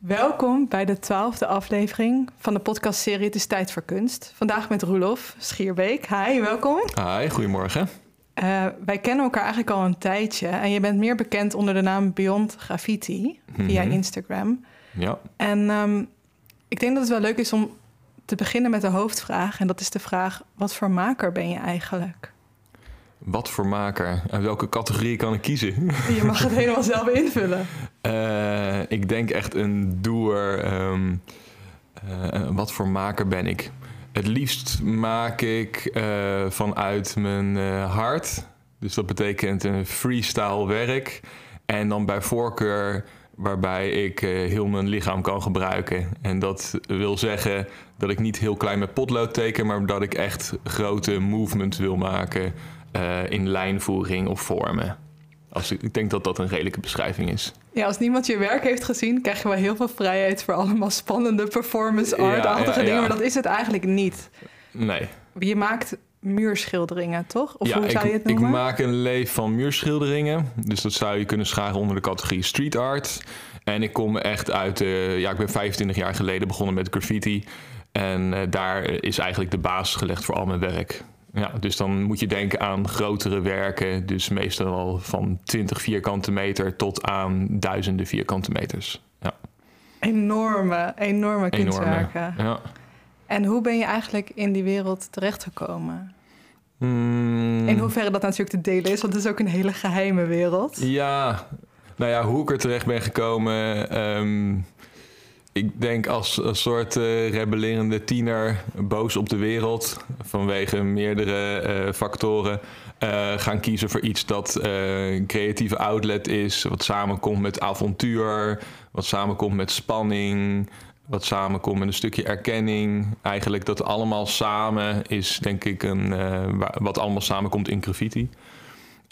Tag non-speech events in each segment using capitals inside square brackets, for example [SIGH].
Welkom bij de twaalfde aflevering van de podcastserie Het is tijd voor kunst. Vandaag met Roelof Schierbeek. Hi, welkom. Hi, goedemorgen. Uh, wij kennen elkaar eigenlijk al een tijdje en je bent meer bekend onder de naam Beyond Graffiti via Mhm. Instagram. Ja, En ehm, ik denk dat het wel leuk is om te beginnen met de hoofdvraag. En dat is de vraag: wat voor maker ben je eigenlijk? Wat voor maker? Uit welke categorie kan ik kiezen? [LAUGHS] Je mag het helemaal zelf invullen. Eh, ik denk echt een doer. ehm, eh, wat voor maker ben ik? Het liefst maak ik eh, vanuit mijn hart. Dus dat betekent een freestyle werk. En dan bij voorkeur waarbij ik heel mijn lichaam kan gebruiken. En dat wil zeggen dat ik niet heel klein met potlood teken, maar dat ik echt grote movement wil maken eh, in lijnvoering of vormen. Als ik, ik denk dat dat een redelijke beschrijving is. Ja, als niemand je werk heeft gezien, krijg je wel heel veel vrijheid voor allemaal spannende performance art-achtige ja, dingen. Maar dat is het eigenlijk niet. Nee. Je maakt muurschilderingen, toch? Of ja, hoe zou ik, je het ik noemen? maak een leef van muurschilderingen. Dus dat zou je kunnen scharen onder de categorie street art. En ik kom echt uit... ja, ik ben 25 jaar geleden begonnen met graffiti. En eh, daar is eigenlijk de basis gelegd voor al mijn werk. Ja, dus dan moet je denken aan grotere werken. Dus meestal al van 20 vierkante meter tot aan duizenden vierkante meters. Ja, Enorme, enorme enorme. kunstwerken. Ja. En hoe ben je eigenlijk in die wereld terechtgekomen? Mm. In hoeverre dat natuurlijk te delen is, want het is ook een hele geheime wereld. Ja, nou ja, hoe ik er terecht ben gekomen. ehm, ik denk als een soort eh, rebellerende tiener, boos op de wereld vanwege meerdere eh, factoren. eh, gaan kiezen voor iets dat een creatieve outlet is, wat samenkomt met avontuur, wat samenkomt met spanning, wat samenkomt met een stukje erkenning. Eigenlijk dat allemaal samen is, denk ik, een, wa- wat allemaal samenkomt in graffiti.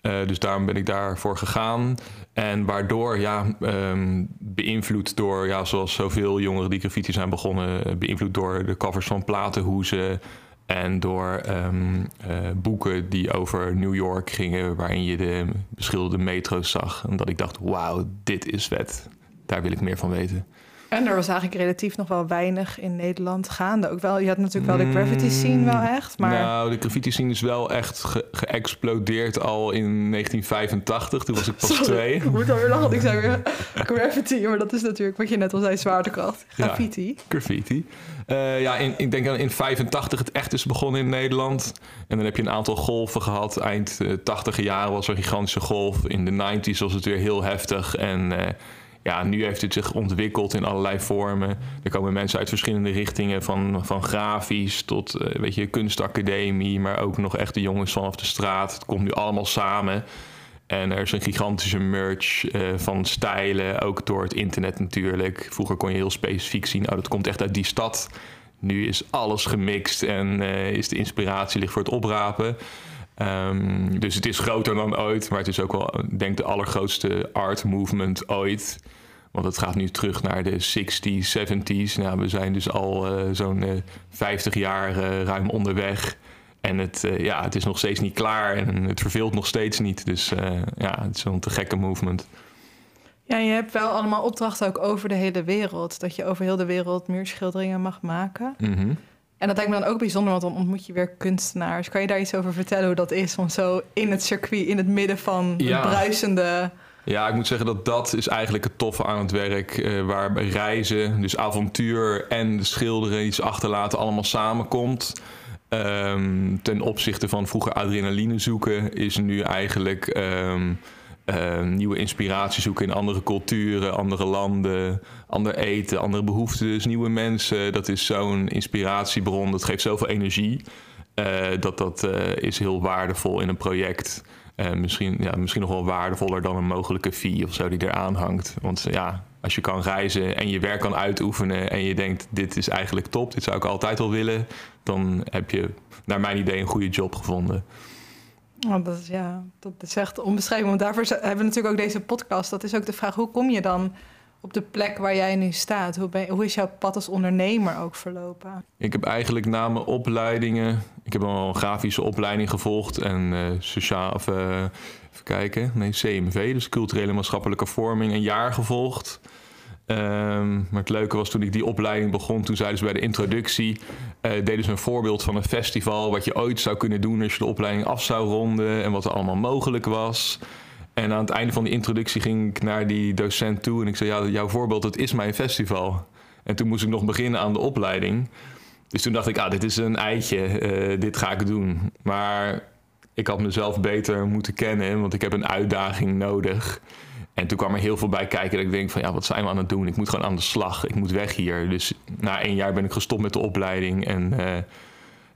Eh, dus daarom ben ik daarvoor gegaan. En waardoor, ja, ehm, beïnvloed door, ja, zoals zoveel jongeren die graffiti zijn begonnen, eh, beïnvloed door de covers van platenhoezen en door ehm, eh, boeken die over New York gingen, waarin je de beschilderde metro's zag. En dat ik dacht, wauw, dit is vet. Daar wil ik meer van weten. En er was eigenlijk relatief nog wel weinig in Nederland gaande. Ook wel, je had natuurlijk wel de graffiti scene wel echt, maar Nou, de graffiti scene is wel echt ge- geëxplodeerd al in 1985. Toen was ik pas [LAUGHS] Sorry, twee. Ik moet alweer lachen, ik zei weer [LAUGHS] graffiti, maar dat is natuurlijk wat je net al zei, zwaartekracht. Ja. Graffiti. Graffiti. Eh, ja, in, ik denk dat in 85 het echt is begonnen in Nederland. En dan heb je een aantal golven gehad. Eind eh 80 jaren was er een gigantische golf. In de 90s was het weer heel heftig. En eh, ja, nu heeft het zich ontwikkeld in allerlei vormen. Er komen mensen uit verschillende richtingen. Van, van grafisch tot eh, weet je, kunstacademie. Maar ook nog echte jongens vanaf de straat. Het komt nu allemaal samen. En er is een gigantische merch eh, van stijlen, ook door het internet natuurlijk. Vroeger kon je heel specifiek zien, oh, dat komt echt uit die stad. Nu is alles gemixt en eh, is de inspiratie ligt voor het oprapen. Ehm, dus het is groter dan ooit, maar het is ook wel, denk de allergrootste art movement ooit. Want het gaat nu terug naar de 60s, 70s. Nou, we zijn dus al eh, zo'n eh, 50 jaar eh, ruim onderweg. En het, eh, ja, het is nog steeds niet klaar en het verveelt nog steeds niet. Dus eh, ja, het is een te gekke movement. Ja, je hebt wel allemaal opdrachten ook over de hele wereld. Dat je over heel de wereld muurschilderingen mag maken. Mhm. En dat lijkt me dan ook bijzonder, want dan ontmoet je weer kunstenaars. Kan je daar iets over vertellen hoe dat is om zo in het circuit, in het midden van Ja. het bruisende... Ja, ik moet zeggen dat dat is eigenlijk het toffe aan het werk. eh, waar reizen, dus avontuur en schilderen, iets achterlaten, allemaal samenkomt. Ehm, ten opzichte van vroeger adrenaline zoeken, is nu eigenlijk ehm, eh, nieuwe inspiratie zoeken in andere culturen, andere landen, ander eten, andere behoeften, dus nieuwe mensen. Dat is zo'n inspiratiebron, dat geeft zoveel energie. Eh, dat dat eh, is heel waardevol in een project. Eh, misschien, ja, misschien nog wel waardevoller dan een mogelijke fee of zo die eraan hangt. Want ja, als je kan reizen en je werk kan uitoefenen en je denkt, dit is eigenlijk top, dit zou ik altijd al willen, dan heb je naar mijn idee een goede job gevonden. Dat, is, ja, dat is echt onbeschrijfelijk. Want daarvoor hebben we natuurlijk ook deze podcast. Dat is ook de vraag, hoe kom je dan op de plek waar jij nu staat? Hoe, ben, hoe is jouw pad als ondernemer ook verlopen? Ik heb eigenlijk na mijn opleidingen, ik heb al een grafische opleiding gevolgd en eh, sociaal, of, eh, even kijken, nee, CMV, dus culturele maatschappelijke vorming, een jaar gevolgd. Ehm, maar het leuke was toen ik die opleiding begon, toen zeiden ze bij de introductie, uh, deden ze een voorbeeld van een festival, wat je ooit zou kunnen doen als je de opleiding af zou ronden en wat er allemaal mogelijk was. En aan het einde van die introductie ging ik naar die docent toe en ik zei, ja, jouw voorbeeld, dat is mijn festival. En toen moest ik nog beginnen aan de opleiding. Dus toen dacht ik, ah, dit is een eitje, uh, dit ga ik doen. Maar ik had mezelf beter moeten kennen, want ik heb een uitdaging nodig. En toen kwam er heel veel bij kijken dat ik denk van ja, wat zijn we aan het doen? Ik moet gewoon aan de slag. Ik moet weg hier. Dus na één jaar ben ik gestopt met de opleiding en uh,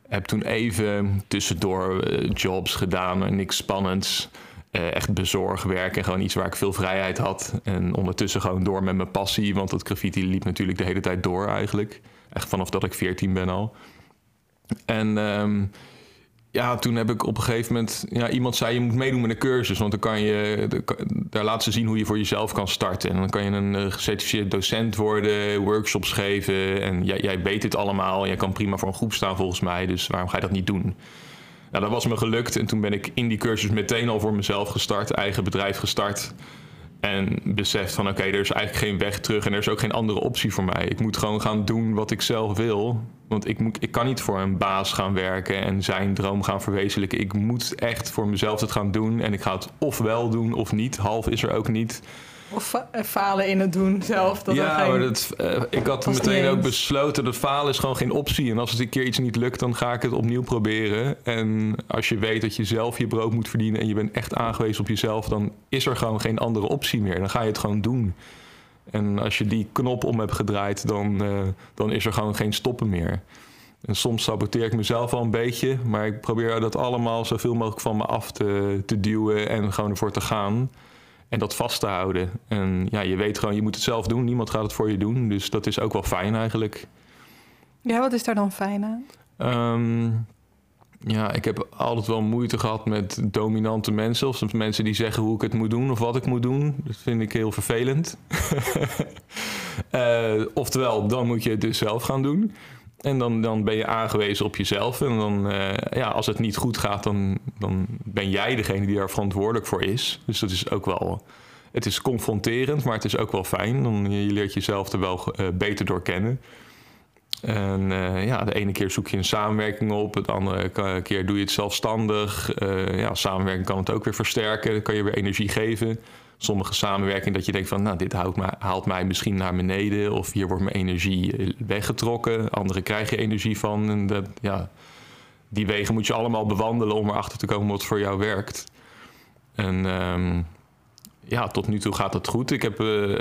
heb toen even tussendoor uh, jobs gedaan, niks spannends. Uh, echt bezorg werken, gewoon iets waar ik veel vrijheid had. En ondertussen gewoon door met mijn passie, want het graffiti liep natuurlijk de hele tijd door eigenlijk. Echt vanaf dat ik 14 ben al. En um, ja, toen heb ik op een gegeven moment... Ja, iemand zei, je moet meedoen met een cursus. Want dan kan je... Daar laten ze zien hoe je voor jezelf kan starten. En dan kan je een uh, gecertificeerd docent worden, workshops geven. En jij, jij weet het allemaal. Jij kan prima voor een groep staan volgens mij. Dus waarom ga je dat niet doen? Nou, dat was me gelukt. En toen ben ik in die cursus meteen al voor mezelf gestart. Eigen bedrijf gestart. En beseft van oké, er is eigenlijk geen weg terug en er is ook geen andere optie voor mij. Ik moet gewoon gaan doen wat ik zelf wil. Want ik, moet, ik kan niet voor een baas gaan werken en zijn droom gaan verwezenlijken. Ik moet echt voor mezelf het gaan doen. En ik ga het of wel doen of niet. Half is er ook niet. Of eh, falen in het doen zelf. Dat ja, maar dat, uh, ik had meteen ook besloten dat falen is gewoon geen optie. En als het een keer iets niet lukt, dan ga ik het opnieuw proberen. En als je weet dat je zelf je brood moet verdienen en je bent echt aangewezen op jezelf, dan is er gewoon geen andere optie meer. Dan ga je het gewoon doen. En als je die knop om hebt gedraaid, dan, uh, dan is er gewoon geen stoppen meer. En soms saboteer ik mezelf al een beetje, maar ik probeer dat allemaal zoveel mogelijk van me af te, te duwen en gewoon ervoor te gaan. En dat vast te houden. En ja, je weet gewoon, je moet het zelf doen. Niemand gaat het voor je doen. Dus dat is ook wel fijn eigenlijk. Ja, wat is daar dan fijn aan? Um, ja, ik heb altijd wel moeite gehad met dominante mensen. Of soms mensen die zeggen hoe ik het moet doen of wat ik moet doen. Dat vind ik heel vervelend. uh, [LAUGHS] oftewel, dan moet je het dus zelf gaan doen. En dan, dan ben je aangewezen op jezelf. En dan, uh, ja, als het niet goed gaat, dan, dan ben jij degene die daar verantwoordelijk voor is. Dus dat is ook wel. Het is confronterend, maar het is ook wel fijn. Dan, je leert jezelf er wel uh, beter door kennen. En uh, ja, de ene keer zoek je een samenwerking op, de andere keer doe je het zelfstandig. ja, samenwerking kan het ook weer versterken, kan je weer energie geven sommige samenwerking dat je denkt van, nou, dit haalt mij, haalt mij misschien naar beneden of hier wordt mijn energie eh, weggetrokken. Andere krijg je energie van. En dat, ja, die wegen moet je allemaal bewandelen om erachter te komen wat voor jou werkt. En um, ja, tot nu toe gaat het goed. Ik heb, uh,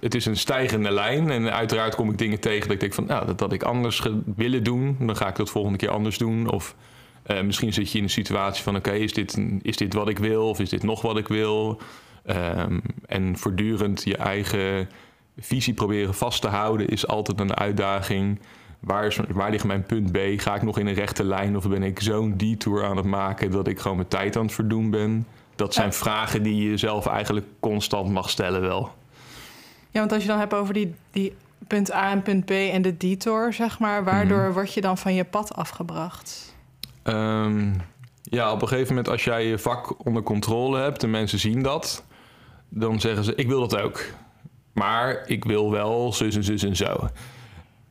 het, is een stijgende lijn. En uiteraard kom ik dingen tegen dat ik denk van, nou, dat, dat ik anders willen doen. Dan ga ik dat volgende keer anders doen. Of uh, misschien zit je in een situatie van, oké, is, dit, is dit wat ik wil? Of is dit nog wat ik wil? Um, en voortdurend je eigen visie proberen vast te houden is altijd een uitdaging. Waar, is, waar ligt mijn punt B? Ga ik nog in een rechte lijn of ben ik zo'n detour aan het maken dat ik gewoon mijn tijd aan het verdoen ben? Dat zijn ja. vragen die je jezelf eigenlijk constant mag stellen wel. Ja, want als je dan hebt over die, die punt A en punt B en de detour, zeg maar, waardoor mm -hmm. word je dan van je pad afgebracht? Um, ja, op een gegeven moment als jij je vak onder controle hebt en mensen zien dat, dan zeggen ze: Ik wil dat ook. Maar ik wil wel zus en zus en zo.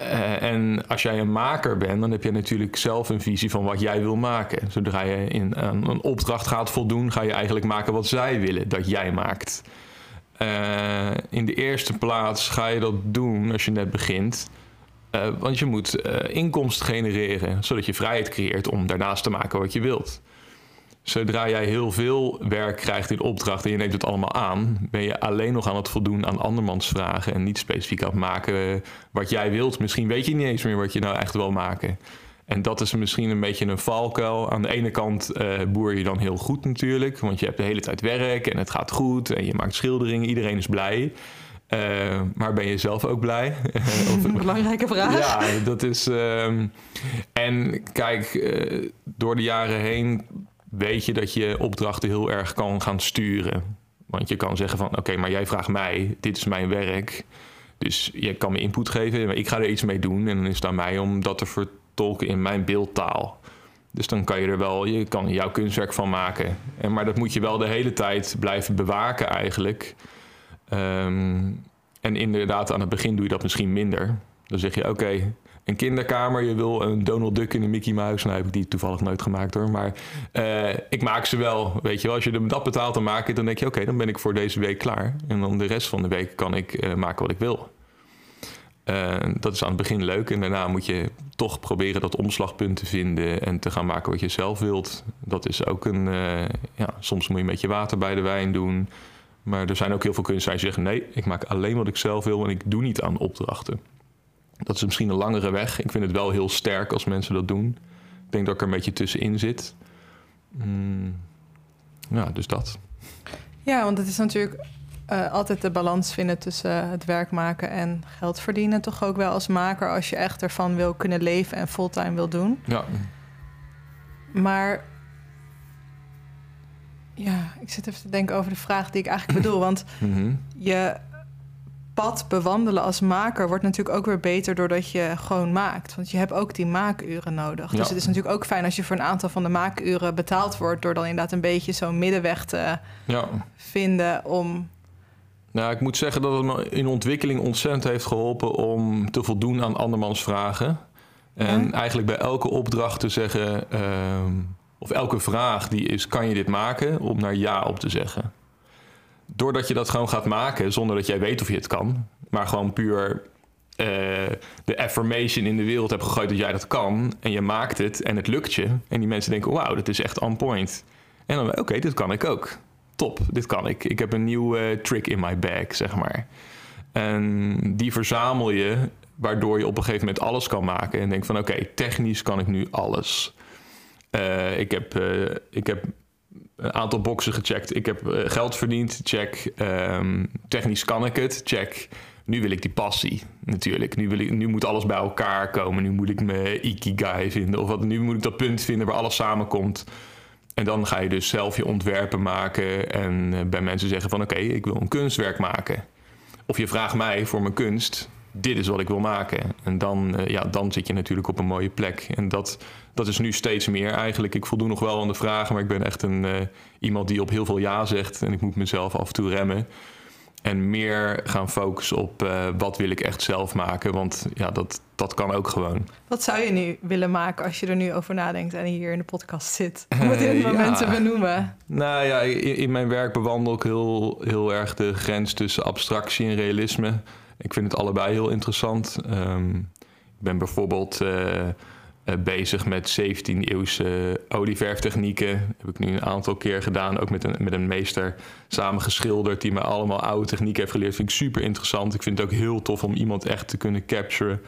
Uh, en als jij een maker bent, dan heb je natuurlijk zelf een visie van wat jij wil maken. Zodra je in aan een opdracht gaat voldoen, ga je eigenlijk maken wat zij willen dat jij maakt. Uh, in de eerste plaats ga je dat doen als je net begint. Uh, want je moet inkomsten genereren, zodat je vrijheid creëert om daarnaast te maken wat je wilt. Zodra jij heel veel werk krijgt in opdracht en je neemt het allemaal aan, ben je alleen nog aan het voldoen aan andermans vragen en niet specifiek aan het maken wat jij wilt. Misschien weet je niet eens meer wat je nou echt wil maken. En dat is misschien een beetje een valkuil. Aan de ene kant uh, boer je dan heel goed natuurlijk, want je hebt de hele tijd werk en het gaat goed en je maakt schilderingen, iedereen is blij. Uh, maar ben je zelf ook blij? [LAUGHS] of, Belangrijke vraag. Ja, dat is. Uh, en kijk, uh, door de jaren heen weet je dat je opdrachten heel erg kan gaan sturen. Want je kan zeggen van oké, maar jij vraagt mij, dit is mijn werk. Dus je kan me input geven, maar ik ga er iets mee doen. En dan is het aan mij om dat te vertolken in mijn beeldtaal. Dus dan kan je er wel, je kan jouw kunstwerk van maken. En, maar dat moet je wel de hele tijd blijven bewaken eigenlijk. Um, En inderdaad, aan het begin doe je dat misschien minder. Dan zeg je, oké, een kinderkamer, je wil een Donald Duck en een Mickey Mouse. Nou heb ik die toevallig nooit gemaakt hoor. Maar uh, ik maak ze wel. Weet je wel, als je dat betaalt, dan maak dan denk je, oké, dan ben ik voor deze week klaar. En dan de rest van de week kan ik uh, maken wat ik wil. Uh, dat is aan het begin leuk. En daarna moet je toch proberen dat omslagpunt te vinden en te gaan maken wat je zelf wilt. Dat is ook een. ja, soms moet je een beetje water bij de wijn doen. Maar er zijn ook heel veel kunstenaars die zeggen: nee, ik maak alleen wat ik zelf wil en ik doe niet aan opdrachten. Dat is misschien een langere weg. Ik vind het wel heel sterk als mensen dat doen. Ik denk dat ik er een beetje tussenin zit. Mm, ja, dus dat. Ja, want het is natuurlijk uh, altijd de balans vinden tussen het werk maken en geld verdienen. Toch ook wel als maker als je echt ervan wil kunnen leven en fulltime wil doen. Ja. Maar ja, ik zit even te denken over de vraag die ik eigenlijk bedoel. Want mm -hmm. je pad bewandelen als maker wordt natuurlijk ook weer beter doordat je gewoon maakt. Want je hebt ook die maakuren nodig. Dus het is natuurlijk ook fijn als je voor een aantal van de maakuren betaald wordt, door dan inderdaad een beetje zo'n middenweg te ja. vinden om. Nou, ik moet zeggen dat het me in ontwikkeling ontzettend heeft geholpen om te voldoen aan andermans vragen. En ja. eigenlijk bij elke opdracht te zeggen, uh, of elke vraag die is: kan je dit maken? Om naar ja op te zeggen doordat je dat gewoon gaat maken zonder dat jij weet of je het kan, maar gewoon puur uh, de affirmation in de wereld hebt gegooid dat jij dat kan en je maakt het en het lukt je. En die mensen denken: wauw, dit is echt on point. En dan, oké, dit kan ik ook. Top, dit kan ik. Ik heb een nieuwe trick in my bag, zeg maar. En die verzamel je, waardoor je op een gegeven moment alles kan maken. En denk van oké, technisch kan ik nu alles. Uh, ik, heb, ik heb een aantal boxen gecheckt. Ik heb uh, geld verdiend, check. Um, technisch kan ik het, check. Nu wil ik die passie, natuurlijk. Nu, wil ik, nu moet alles bij elkaar komen. Nu moet ik mijn ikigai vinden. Of wat, nu moet ik dat punt vinden waar alles samenkomt. En dan ga je dus zelf je ontwerpen maken. En uh, bij mensen zeggen van oké, ik wil een kunstwerk maken. Of je vraagt mij voor mijn kunst dit is wat ik wil maken. En dan, uh, ja, dan zit je natuurlijk op een mooie plek. En dat, dat is nu steeds meer eigenlijk. Ik voldoen nog wel aan de vragen, maar ik ben echt een, uh, iemand die op heel veel ja zegt. En ik moet mezelf af en toe remmen. En meer gaan focussen op uh, wat wil ik echt zelf maken. Want ja, dat, dat kan ook gewoon. Wat zou je nu willen maken als je er nu over nadenkt en hier in de podcast zit? [LAUGHS] Om het in uh, ja. benoemen. Nou ja, in, in, mijn werk bewandel ik heel, heel erg de grens tussen abstractie en realisme. Ik vind het allebei heel interessant. Um, ik ben bijvoorbeeld uh, uh, bezig met 17e-eeuwse olieverftechnieken. Heb ik nu een aantal keer gedaan, ook met een, met een meester samen geschilderd... die me allemaal oude technieken heeft geleerd. Vind ik super interessant. Ik vind het ook heel tof om iemand echt te kunnen capturen...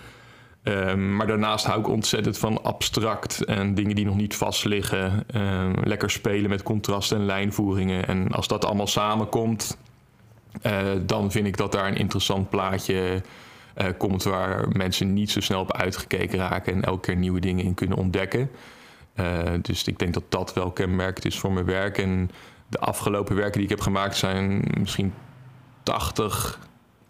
Um, maar daarnaast hou ik ontzettend van abstract en dingen die nog niet vast liggen. Um, lekker spelen met contrasten en lijnvoeringen. En als dat allemaal samenkomt, uh, dan vind ik dat daar een interessant plaatje uh, komt waar mensen niet zo snel op uitgekeken raken en elke keer nieuwe dingen in kunnen ontdekken. Uh, dus ik denk dat dat wel kenmerkend is voor mijn werk. En de afgelopen werken die ik heb gemaakt zijn misschien 80,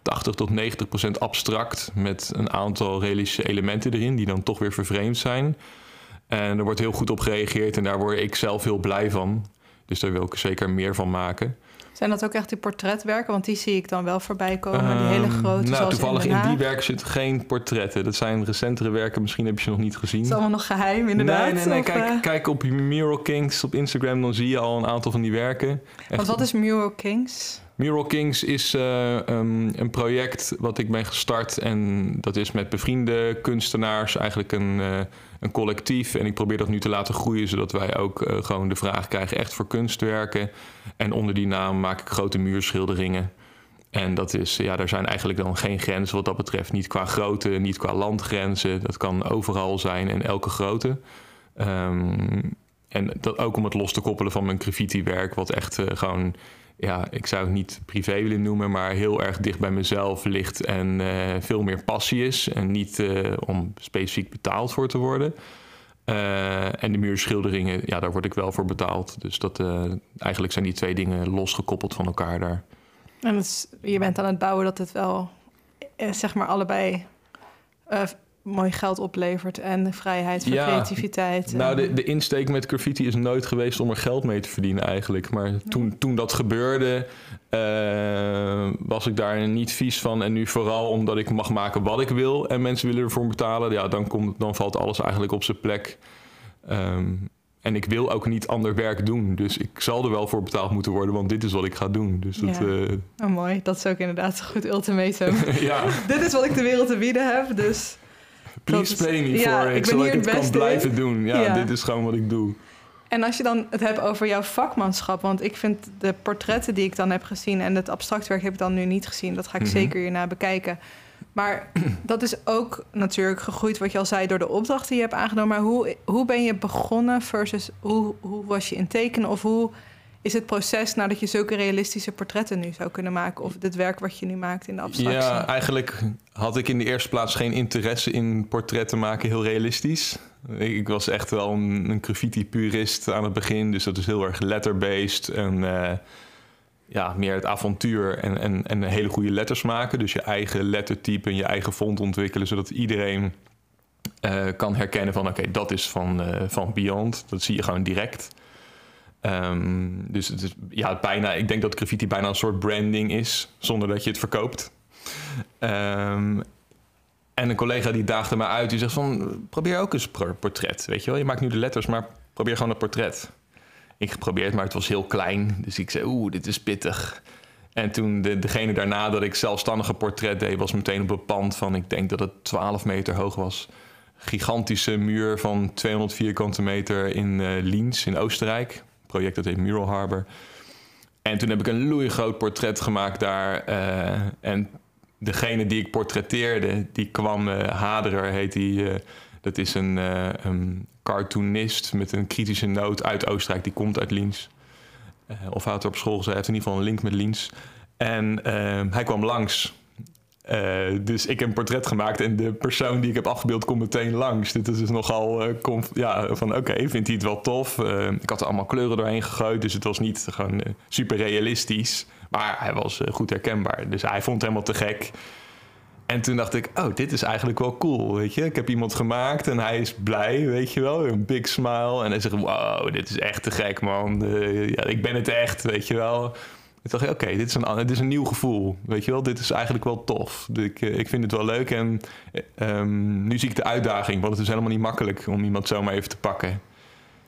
80 tot 90 procent abstract. Met een aantal realistische elementen erin die dan toch weer vervreemd zijn. En er wordt heel goed op gereageerd en daar word ik zelf heel blij van. Dus daar wil ik zeker meer van maken. Zijn dat ook echt die portretwerken? Want die zie ik dan wel voorbij komen. Die hele grote. Nou, toevallig in, in, die werken zitten geen portretten. Dat zijn recentere werken. Misschien heb je ze nog niet gezien. Het is allemaal nog geheim, inderdaad. Nee, nee, nee. Of, kijk, uh... kijk op Mural Kings op Instagram. Dan zie je al een aantal van die werken. Echt... Want wat is Mural Kings? Mural Kings is uh, um, een project wat ik ben gestart. En dat is met bevriende kunstenaars. Eigenlijk een, uh, een collectief. En ik probeer dat nu te laten groeien. Zodat wij ook uh, gewoon de vraag krijgen echt voor kunstwerken. En onder die naam maak ik grote muurschilderingen. En dat is, ja, er zijn eigenlijk dan geen grenzen wat dat betreft. Niet qua grootte, niet qua landgrenzen. Dat kan overal zijn en elke grootte. Um, en dat ook om het los te koppelen van mijn graffiti-werk, wat echt gewoon, ja, ik zou het niet privé willen noemen, maar heel erg dicht bij mezelf ligt en uh, veel meer passie is. En niet uh, om specifiek betaald voor te worden. en de muurschilderingen, ja, daar word ik wel voor betaald. Dus dat, eigenlijk zijn die twee dingen losgekoppeld van elkaar daar. En je bent aan het bouwen dat het wel, zeg maar, allebei mooi geld oplevert en vrijheid voor Ja, creativiteit. Nou, de, de insteek met graffiti is nooit geweest om er geld mee te verdienen eigenlijk. Maar toen, toen dat gebeurde, eh, was ik daar niet vies van. En nu vooral omdat ik mag maken wat ik wil en mensen willen ervoor betalen. Ja, dan, komt, dan valt alles eigenlijk op zijn plek. Ehm, en ik wil ook niet ander werk doen. Dus ik zal er wel voor betaald moeten worden, want dit is wat ik ga doen. Dus dat, Ja. Oh, mooi, dat is ook inderdaad een goed ultimatum. eh, [LAUGHS] ja, [LAUGHS] Dit is wat ik de wereld te bieden heb, dus... please pay me ja, for it, zodat ik het het kan in. blijven doen. Ja, Ja. dit is gewoon wat ik doe. En als je dan het hebt over jouw vakmanschap, want ik vind de portretten die ik dan heb gezien en het abstract werk heb ik dan nu niet gezien, dat ga ik Mhm. zeker hierna bekijken. Maar [CLEARS THROAT] dat is ook natuurlijk gegroeid, wat je al zei, door de opdracht die je hebt aangenomen. Maar hoe, hoe ben je begonnen versus hoe, hoe was je in tekenen? Of hoe is het proces nadat je zulke realistische portretten nu zou kunnen maken? Of dit werk wat je nu maakt in de abstractie? Ja, eigenlijk had ik in de eerste plaats geen interesse in portretten maken, heel realistisch. Ik was echt wel een, een graffiti-purist aan het begin, dus dat is heel erg letter-based en eh, ja, meer het avontuur en, en, en hele goede letters maken. Dus je eigen lettertype en je eigen font ontwikkelen, zodat iedereen eh, kan herkennen van oké, dat is van, eh, van Beyond. Dat zie je gewoon direct. Ehm, dus het is ja, bijna, ik denk dat graffiti bijna een soort branding is, zonder dat je het verkoopt. Ehm, en een collega die daagde me uit, die zegt van, probeer ook eens een portret. Weet je wel, je maakt nu de letters, maar probeer gewoon een portret. Ik geprobeerd, maar het was heel klein. Dus ik zei, oeh, dit is pittig. En toen de, degene daarna dat ik zelfstandig een portret deed, was meteen op een pand van, ik denk dat het 12 meter hoog was. Gigantische muur van 200 vierkante meter in eh Liens in Oostenrijk. Project dat heet Mural Harbor. En toen heb ik een loeigroot portret gemaakt daar. eh, en degene die ik portretteerde, die kwam, eh Haderer heet die. eh, dat is een, een cartoonist met een kritische noot uit Oostenrijk. Die komt uit Liens. Of hij had er op school. Hij heeft in ieder geval een link met Liens. En hij kwam langs. Eh, dus ik heb een portret gemaakt en de persoon die ik heb afgebeeld komt meteen langs. Dit is dus nogal conf- ja, van oké, vindt hij het wel tof? Eh, ik had er allemaal kleuren doorheen gegooid, dus het was niet gewoon super realistisch. Maar hij was goed herkenbaar, dus hij vond het helemaal te gek. En toen dacht ik, oh, dit is eigenlijk wel cool, weet je. Ik heb iemand gemaakt en hij is blij, weet je wel. Een big smile. En hij zegt, wow, dit is echt te gek, man. Ja, ik ben het echt, weet je wel. Ik dacht, oké, dit, is een dit is een nieuw gevoel, weet je wel. Dit is eigenlijk wel tof. Ik, eh, ik vind het wel leuk en eh, ehm, nu zie ik de uitdaging. Want het is helemaal niet makkelijk om iemand zomaar even te pakken.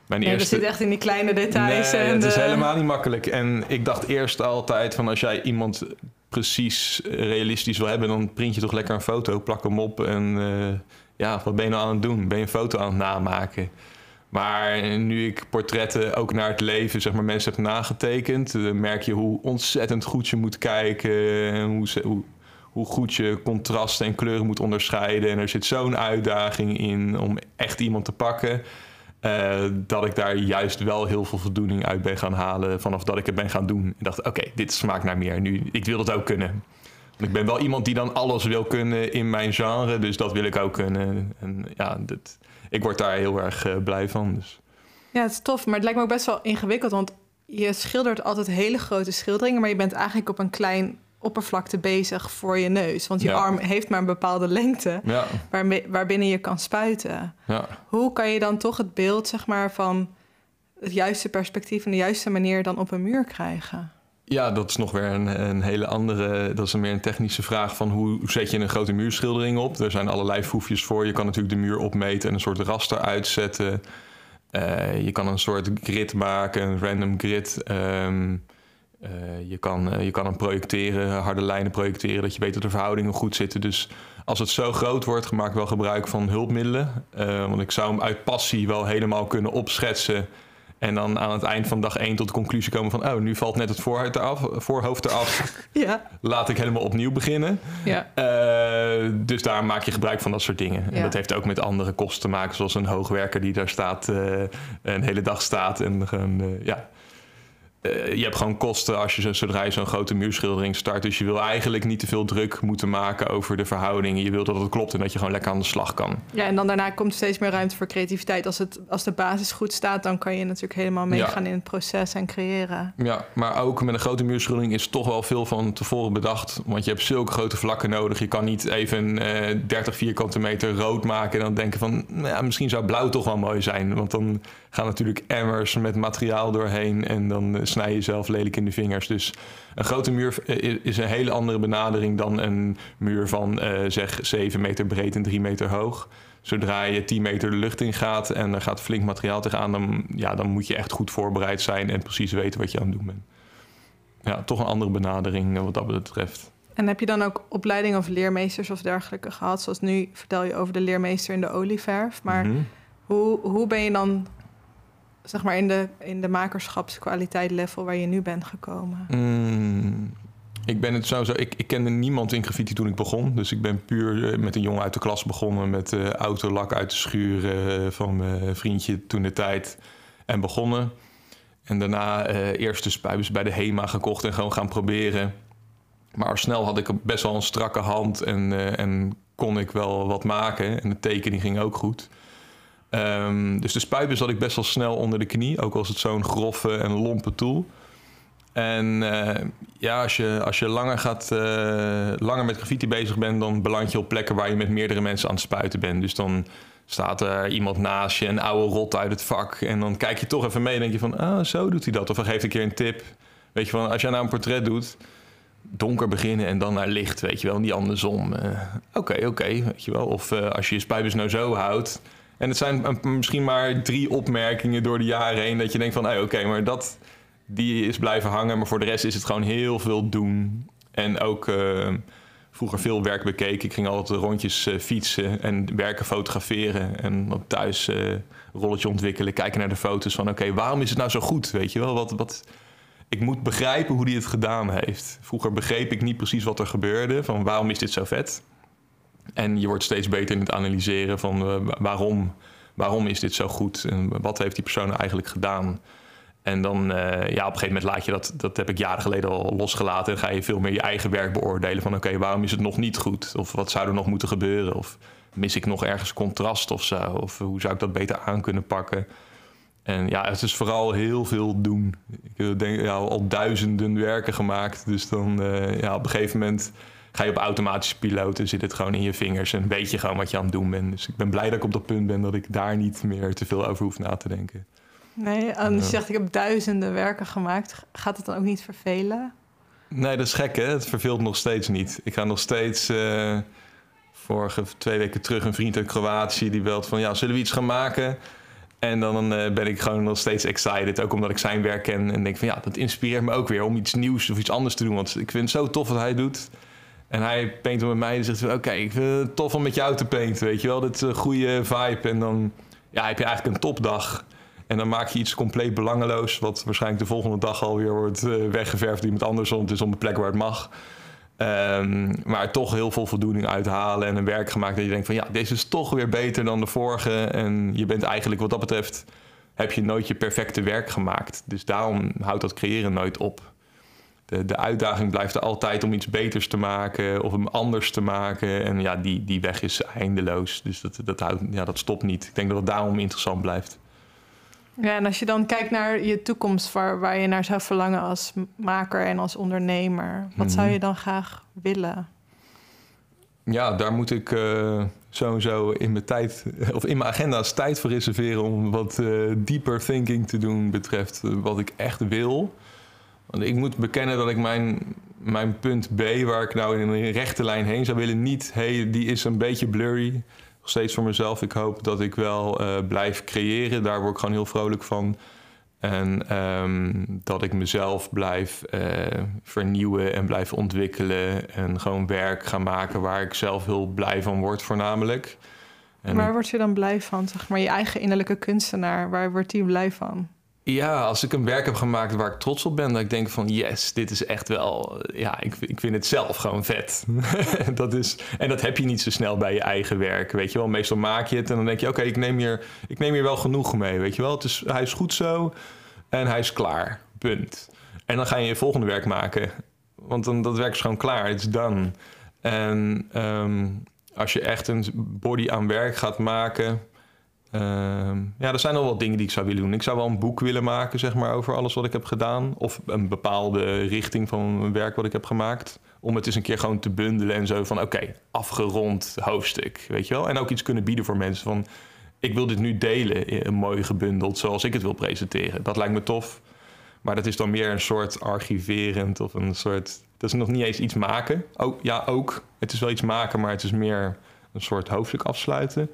Mijn Nee, dat zit echt in die kleine details. Nee, en het is de- helemaal niet makkelijk. En ik dacht eerst altijd van als jij iemand precies eh, realistisch wil hebben, dan print je toch lekker een foto, plak hem op en eh, ja, wat ben je nou aan het doen? Ben je een foto aan het namaken? Maar nu ik portretten ook naar het leven, zeg maar, mensen heb nagetekend, eh, merk je hoe ontzettend goed je moet kijken, en hoe, hoe, hoe goed je contrasten en kleuren moet onderscheiden. En er zit zo'n uitdaging in om echt iemand te pakken. eh, dat ik daar juist wel heel veel voldoening uit ben gaan halen vanaf dat ik het ben gaan doen. Ik dacht, oké, dit smaakt naar meer. Nu, ik wil dat ook kunnen. Want ik ben wel iemand die dan alles wil kunnen in mijn genre, dus dat wil ik ook kunnen. En ja, dit, ik word daar heel erg eh, blij van. Dus. Ja, het is tof, maar het lijkt me ook best wel ingewikkeld. Want je schildert altijd hele grote schilderingen, maar je bent eigenlijk op een klein oppervlakte bezig voor je neus. Want je Ja. arm heeft maar een bepaalde lengte Ja, waarbinnen je kan spuiten. ja. Hoe kan je dan toch het beeld, zeg maar, van het juiste perspectief en de juiste manier dan op een muur krijgen? Ja, dat is nog weer een, een hele andere. Dat is meer een technische vraag van hoe zet je een grote muurschildering op. Er zijn allerlei foefjes voor. Je kan natuurlijk de muur opmeten en een soort raster uitzetten. Eh, je kan een soort grid maken, een random grid. Ehm, eh, je, kan, eh, je kan hem projecteren, harde lijnen projecteren, dat je weet dat de verhoudingen goed zitten. Dus als het zo groot wordt, maak wel gebruik van hulpmiddelen. Want ik zou hem uit passie wel helemaal kunnen opschetsen. En dan aan het eind van dag één tot de conclusie komen van... oh, nu valt net het voorhoofd eraf, voorhoofd eraf. [LAUGHS] Ja, laat ik helemaal opnieuw beginnen. ja. Eh, dus daar maak je gebruik van dat soort dingen. En dat heeft ook met andere kosten te maken... zoals een hoogwerker die daar staat, eh, een hele dag staat. En gewoon, eh, ja. Eh, je hebt gewoon kosten als je zo, zodra je zo'n grote muurschildering start. Dus je wil eigenlijk niet te veel druk moeten maken over de verhoudingen. Je wil dat het klopt en dat je gewoon lekker aan de slag kan. Ja, en dan daarna komt steeds meer ruimte voor creativiteit. Als, het, als de basis goed staat, dan kan je natuurlijk helemaal meegaan in het proces en creëren. Ja, maar ook met een grote muurschildering is toch wel veel van tevoren bedacht. Want je hebt zulke grote vlakken nodig. Je kan niet even uh, 30 vierkante meter rood maken en dan denken van... Nou ja, misschien zou blauw toch wel mooi zijn. Want dan gaan natuurlijk emmers met materiaal doorheen en dan eh, snij je zelf lelijk in de vingers. Dus een grote muur eh, is een hele andere benadering dan een muur van uh, zeg 7 meter breed en 3 meter hoog. Zodra je 10 meter de lucht in gaat en er gaat flink materiaal tegenaan, dan, ja, dan moet je echt goed voorbereid zijn en precies weten wat je aan het doen bent. Ja, toch een andere benadering wat dat betreft. En heb je dan ook opleidingen of leermeesters of dergelijke gehad? Zoals nu vertel je over de leermeester in de olieverf. Maar mm -hmm. hoe, hoe ben je dan zeg maar in de, in de makerschapskwaliteit level waar je nu bent gekomen? Mm, ik ben het sowieso. Ik, ik kende niemand in graffiti toen ik begon. Dus ik ben puur eh, met een jongen uit de klas begonnen. Met uh, autolak uit de schuur uh, van mijn vriendje toen de tijd. En begonnen. En daarna uh, eerst de spuiters bij de HEMA gekocht en gewoon gaan proberen. Maar snel had ik best wel een strakke hand en, en kon ik wel wat maken. En de tekening ging ook goed. Um, dus de spuitbus had ik best wel snel onder de knie. Ook als het zo'n grove en lompe tool. En uh, ja, als je, als je langer, gaat, uh, langer met graffiti bezig bent... dan beland je op plekken waar je met meerdere mensen aan het spuiten bent. Dus dan staat er iemand naast je, een oude rot uit het vak... en dan kijk je toch even mee en denk je van... ah, zo doet hij dat. Of hij geeft een keer een tip. Weet je, van als je nou een portret doet donker beginnen en dan naar licht, weet je wel, niet andersom. Oké, uh, oké, okay, weet je wel. Of als je je spuitbus nou zo houdt, en het zijn misschien maar drie opmerkingen door de jaren heen dat je denkt van, oké, maar dat die is blijven hangen, maar voor de rest is het gewoon heel veel doen. En ook uh, vroeger veel werk bekeken. Ik ging altijd rondjes uh, fietsen en werken fotograferen en dan thuis uh, rolletje ontwikkelen, kijken naar de foto's van, oké, waarom is het nou zo goed, weet je wel? Wat, wat, ik moet begrijpen hoe hij het gedaan heeft. Vroeger begreep ik niet precies wat er gebeurde, van waarom is dit zo vet? En je wordt steeds beter in het analyseren van uh, waarom, waarom is dit zo goed en wat heeft die persoon eigenlijk gedaan. En dan uh, ja, op een gegeven moment laat je dat, dat heb ik jaren geleden al losgelaten. En ga je veel meer je eigen werk beoordelen van oké, waarom is het nog niet goed? Of wat zou er nog moeten gebeuren? Of mis ik nog ergens contrast of zo? Of hoe zou ik dat beter aan kunnen pakken? En ja, het is vooral heel veel doen. Ik denk ja, al duizenden werken gemaakt. Dus dan uh, ja, op een gegeven moment ga je op automatische piloot en zit het gewoon in je vingers en weet je gewoon wat je aan het doen bent. Dus ik ben blij dat ik op dat punt ben dat ik daar niet meer te veel over hoef na te denken. Nee, en je zegt ik heb duizenden werken gemaakt. Gaat het dan ook niet vervelen? Nee, dat is gek hè. Het verveelt nog steeds niet. Ik ga nog steeds... Uh, vorige twee weken terug een vriend uit Kroatië die belt van... ja, zullen we iets gaan maken? En dan uh, ben ik gewoon nog steeds excited. Ook omdat ik zijn werk ken en denk van... ja, dat inspireert me ook weer om iets nieuws of iets anders te doen. Want ik vind het zo tof wat hij doet... En hij paint met mij en zegt: Oké, ik vind het tof om met jou te painten. Weet je wel, dit is een goede vibe. En dan ja, heb je eigenlijk een topdag. En dan maak je iets compleet belangeloos, wat waarschijnlijk de volgende dag alweer wordt uh, weggeverfd iemand anders. Want het is op een plek waar het mag. Um, maar toch heel veel voldoening uithalen en een werk gemaakt dat je denkt van ja, deze is toch weer beter dan de vorige. En je bent eigenlijk wat dat betreft, heb je nooit je perfecte werk gemaakt. Dus daarom houdt dat creëren nooit op de, de uitdaging blijft er altijd om iets beters te maken of hem anders te maken. En ja, die, die weg is eindeloos. Dus dat, dat, houdt, ja, dat stopt niet. Ik denk dat het daarom interessant blijft. Ja, en als je dan kijkt naar je toekomst, waar, waar je naar zou verlangen als maker en als ondernemer, wat zou mhm. je dan graag willen? Ja, daar moet ik uh, sowieso in mijn tijd, [LAUGHS] of in mijn agenda's tijd voor reserveren om wat uh, deeper thinking te doen betreft wat ik echt wil. Want ik moet bekennen dat ik mijn, mijn punt B, waar ik nou in een rechte lijn heen zou willen, niet, hey, die is een beetje blurry. Nog steeds voor mezelf. Ik hoop dat ik wel uh, blijf creëren. Daar word ik gewoon heel vrolijk van. En um, dat ik mezelf blijf uh, vernieuwen en blijf ontwikkelen. En gewoon werk ga maken waar ik zelf heel blij van word, voornamelijk. En waar word je dan blij van? Zeg maar je eigen innerlijke kunstenaar, waar wordt die blij van? Ja, als ik een werk heb gemaakt waar ik trots op ben, dat ik denk van yes, dit is echt wel, ja, ik, ik vind het zelf gewoon vet. [LAUGHS] dat is, en dat heb je niet zo snel bij je eigen werk, weet je wel. Meestal maak je het en dan denk je, oké, ik neem hier, ik neem hier wel genoeg mee, weet je wel. Het is, hij is goed zo en hij is klaar. Punt. En dan ga je je volgende werk maken. Want dan, dat werk is gewoon klaar. Het is done. En ehm, als je echt een body aan werk gaat maken... Ehm, ja, er zijn al wat dingen die ik zou willen doen. Ik zou wel een boek willen maken, zeg maar, over alles wat ik heb gedaan. Of een bepaalde richting van een werk wat ik heb gemaakt. Om het eens een keer gewoon te bundelen en zo van... oké, afgerond hoofdstuk, weet je wel? En ook iets kunnen bieden voor mensen van... ik wil dit nu delen, mooi gebundeld, zoals ik het wil presenteren. Dat lijkt me tof. Maar dat is dan meer een soort archiverend of een soort... Dat is nog niet eens iets maken. Ook, ja, ook. Het is wel iets maken, maar het is meer een soort hoofdstuk afsluiten.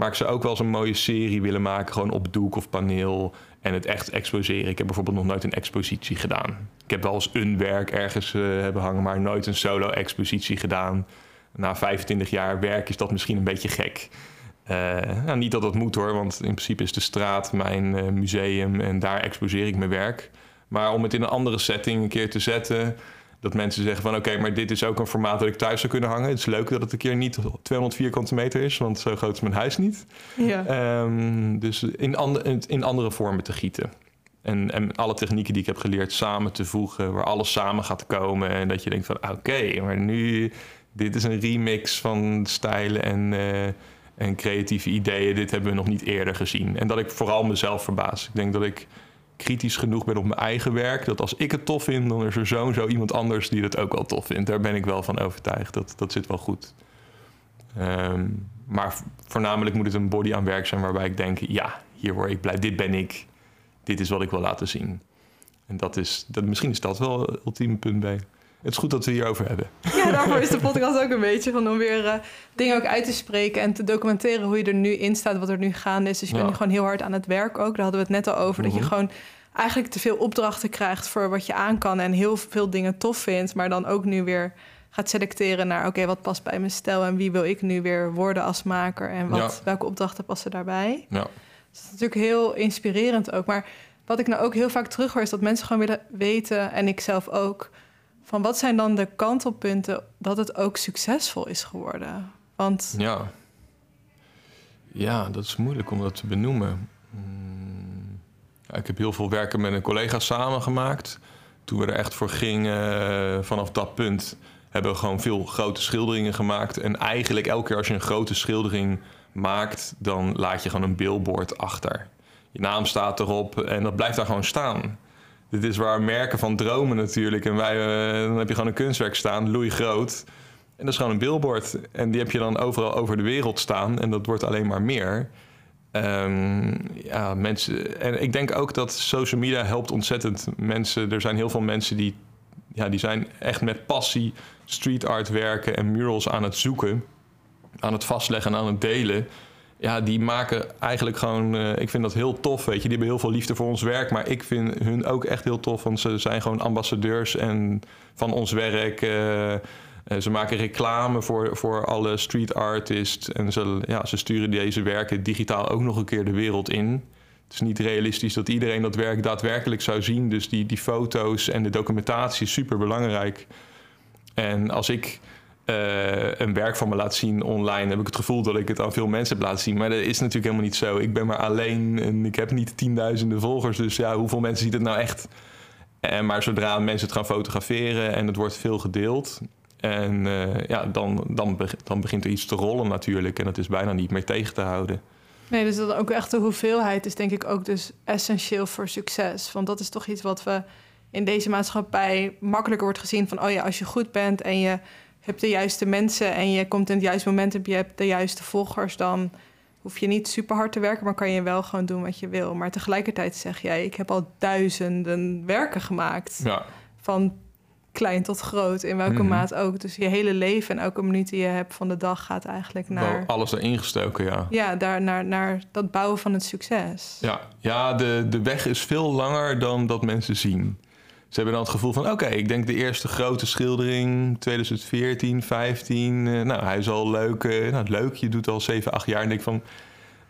Maar ik zou ook wel eens een mooie serie willen maken, gewoon op doek of paneel. En het echt exposeren. Ik heb bijvoorbeeld nog nooit een expositie gedaan. Ik heb wel eens een werk ergens uh, hebben hangen, maar nooit een solo-expositie gedaan. Na 25 jaar werk is dat misschien een beetje gek. Uh, nou, niet dat dat moet hoor, want in principe is de straat mijn uh, museum en daar exposeer ik mijn werk. Maar om het in een andere setting een keer te zetten, dat mensen zeggen van oké, maar dit is ook een formaat dat ik thuis zou kunnen hangen. Het is leuk dat het een keer niet 200 vierkante meter is, want zo groot is mijn huis niet. Ja. Um, dus in, and in andere vormen te gieten. En, en alle technieken die ik heb geleerd samen te voegen, waar alles samen gaat komen. En dat je denkt van oké, maar nu, dit is een remix van stijlen en, uh, en creatieve ideeën. Dit hebben we nog niet eerder gezien. En dat ik vooral mezelf verbaas. Ik denk dat ik kritisch genoeg ben op mijn eigen werk. Dat als ik het tof vind, dan is er zo zo iemand anders die het ook wel tof vindt. Daar ben ik wel van overtuigd. Dat, dat zit wel goed. Um, maar voornamelijk moet het een body aan werk zijn waarbij ik denk: ja, hier word ik blij. Dit ben ik. Dit is wat ik wil laten zien. En dat is, dat, misschien is dat wel het ultieme punt bij. Het is goed dat we hierover hebben. Ja, daarvoor is de [LAUGHS] podcast ook een beetje van om weer uh, dingen ook uit te spreken en te documenteren hoe je er nu in staat, wat er nu gaande is. Dus je bent nu gewoon heel hard aan het werk ook. Daar hadden we het net al over. Dat je Mhm. gewoon eigenlijk te veel opdrachten krijgt voor wat je aan kan en heel veel dingen tof vindt, maar dan ook nu weer gaat selecteren naar oké, wat past bij mijn stijl en wie wil ik nu weer worden als maker en wat, Ja. welke opdrachten passen daarbij. Ja. Dus dat is natuurlijk heel inspirerend ook. Maar wat ik nou ook heel vaak terughoor is dat mensen gewoon willen weten, en ik zelf ook, van wat zijn dan de kantelpunten dat het ook succesvol is geworden? Want Ja. Ja, dat is moeilijk om dat te benoemen. Ja, ik heb heel veel werken met een collega samengemaakt. Toen we er echt voor gingen, eh, vanaf dat punt, hebben we gewoon veel grote schilderingen gemaakt. En eigenlijk elke keer als je een grote schildering maakt, dan laat je gewoon een billboard achter. Je naam staat erop en dat blijft daar gewoon staan. Dit is waar merken van dromen natuurlijk. En wij, eh, dan heb je gewoon een kunstwerk staan, loei groot. En dat is gewoon een billboard. En die heb je dan overal over de wereld staan. En dat wordt alleen maar meer. Ehm, ja, mensen. En ik denk ook dat social media helpt ontzettend mensen. Er zijn heel veel mensen die, ja, die zijn echt met passie street art werken en murals aan het zoeken. Aan het vastleggen en aan het delen. Ja, die maken eigenlijk gewoon. eh, ik vind dat heel tof. Weet je, die hebben heel veel liefde voor ons werk. Maar ik vind hun ook echt heel tof. Want ze zijn gewoon ambassadeurs en van ons werk. eh, eh, ze maken reclame voor, voor alle street artists. En ze, ja, ze sturen deze werken digitaal ook nog een keer de wereld in. Het is niet realistisch dat iedereen dat werk daadwerkelijk zou zien. Dus die, die foto's en de documentatie is super belangrijk. En als ik eh, een werk van me laat zien online, heb ik het gevoel dat ik het aan veel mensen heb laten zien. Maar dat is natuurlijk helemaal niet zo. Ik ben maar alleen en ik heb niet tienduizenden volgers. Dus ja, hoeveel mensen ziet het nou echt? En, maar zodra mensen het gaan fotograferen en het wordt veel gedeeld. En eh, ja, dan, dan, dan begint er iets te rollen natuurlijk. En dat is bijna niet meer tegen te houden. nee, dus dat ook echt de hoeveelheid is denk ik ook dus essentieel voor succes. Want dat is toch iets wat we in deze maatschappij makkelijker wordt gezien van oh ja, als je goed bent en je hebt de juiste mensen en je komt in het juiste moment en je hebt de juiste volgers, dan hoef je niet super hard te werken, maar kan je wel gewoon doen wat je wil. Maar tegelijkertijd zeg jij, ik heb al duizenden werken gemaakt. Ja, Van klein tot groot, in welke Mhm. maat ook. Dus je hele leven en elke minuut die je hebt van de dag gaat eigenlijk naar... wel alles erin gestoken, ja. Ja, daar naar, naar dat bouwen van het succes. Ja, ja de, de weg is veel langer dan dat mensen zien. Ze hebben dan het gevoel van, oké, ik denk de eerste grote schildering, 2014, 15. eh, nou, hij is al leuk. eh, nou, leuk, je doet al 7, 8 jaar. En denk van,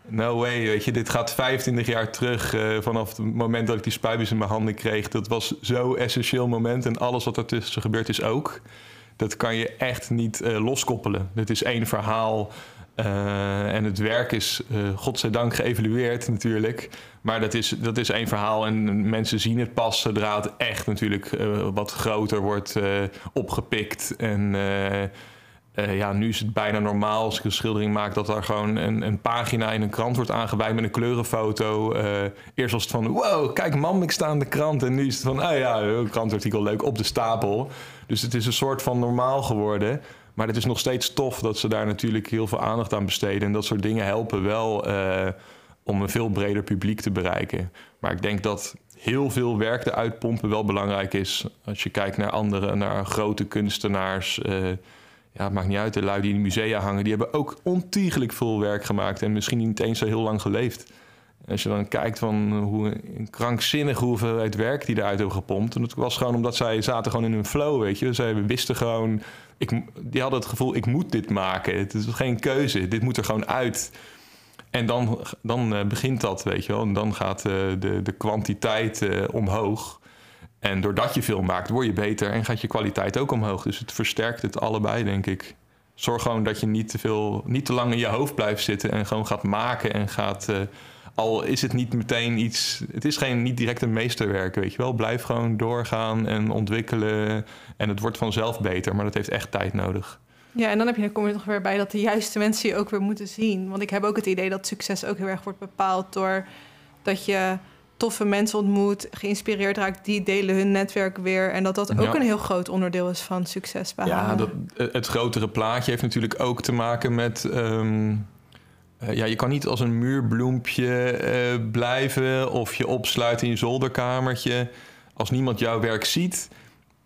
no way, weet je, dit gaat 25 jaar terug. eh, vanaf het moment dat ik die spuitjes in mijn handen kreeg. Dat was zo'n essentieel moment. En alles wat ertussen gebeurd is ook. Dat kan je echt niet loskoppelen. Dit is één verhaal en het werk is, godzijdank, geëvalueerd natuurlijk. Maar dat is, dat is één verhaal. En mensen zien het pas zodra het echt natuurlijk uh, wat groter wordt opgepikt. En ja, nu is het bijna normaal als ik een schildering maak... dat er gewoon een, een pagina in een krant wordt aangeweid met een kleurenfoto. eerst was het van, wow, kijk mam, ik sta aan de krant. En nu is het van, oh ja, een krantartikel leuk op de stapel. Dus het is een soort van normaal geworden... Maar het is nog steeds tof dat ze daar natuurlijk heel veel aandacht aan besteden. En dat soort dingen helpen wel om een veel breder publiek te bereiken. Maar ik denk dat heel veel werk eruit pompen wel belangrijk is. Als je kijkt naar andere, naar grote kunstenaars. Uh, ja, het maakt niet uit, de lui die in de musea hangen, die hebben ook ontiegelijk veel werk gemaakt. En misschien niet eens zo heel lang geleefd. Als je dan kijkt van hoe een krankzinnige hoeveelheid werk die eruit hebben gepompt. En dat was gewoon omdat zij zaten gewoon in hun flow, weet je. Zij wisten gewoon ik, die hadden het gevoel, ik moet dit maken. Het is geen keuze, dit moet er gewoon uit. En dan, dan uh, begint dat, weet je wel. En dan gaat uh, de, de kwantiteit uh, omhoog. En doordat je veel maakt, word je beter en gaat je kwaliteit ook omhoog. Dus het versterkt het allebei, denk ik. Zorg gewoon dat je niet te, veel, niet te lang in je hoofd blijft zitten en gewoon gaat maken en gaat al is het niet meteen iets. Het is geen niet direct een meesterwerk, weet je wel. Blijf gewoon doorgaan en ontwikkelen. En het wordt vanzelf beter, maar dat heeft echt tijd nodig. Ja, en dan, heb je, dan kom je toch weer bij dat de juiste mensen je ook weer moeten zien. Want ik heb ook het idee dat succes ook heel erg wordt bepaald door dat je toffe mensen ontmoet, geïnspireerd raakt, die delen hun netwerk weer. En dat dat ook een heel groot onderdeel is van succes behalen. Ja, dat, het grotere plaatje heeft natuurlijk ook te maken met. Ehm, uh, ja, je kan niet als een muurbloempje uh, blijven of je opsluiten in je zolderkamertje. Als niemand jouw werk ziet,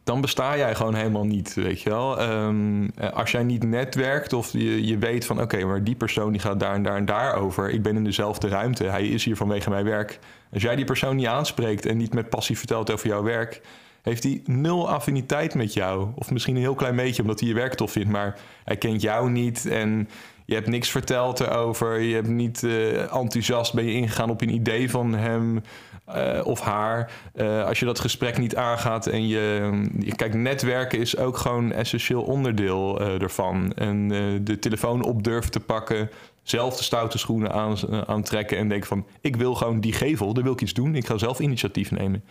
dan besta jij gewoon helemaal niet, weet je wel. Um, als jij niet netwerkt of je, je weet van... oké, maar die persoon die gaat daar en daar en daar over. Ik ben in dezelfde ruimte, hij is hier vanwege mijn werk. Als jij die persoon niet aanspreekt en niet met passie vertelt over jouw werk... heeft hij nul affiniteit met jou. Of misschien een heel klein beetje, omdat hij je werk tof vindt... maar hij kent jou niet en je hebt niks verteld erover. Je hebt niet uh, enthousiast ben je ingegaan op een idee van hem uh, of haar. Uh, als je dat gesprek niet aangaat en je, je kijk, netwerken is ook gewoon essentieel onderdeel ervan. En de telefoon op durft te pakken, zelf de stoute schoenen aan, aantrekken en denken van ik wil gewoon die gevel, daar wil ik iets doen. Ik ga zelf initiatief nemen.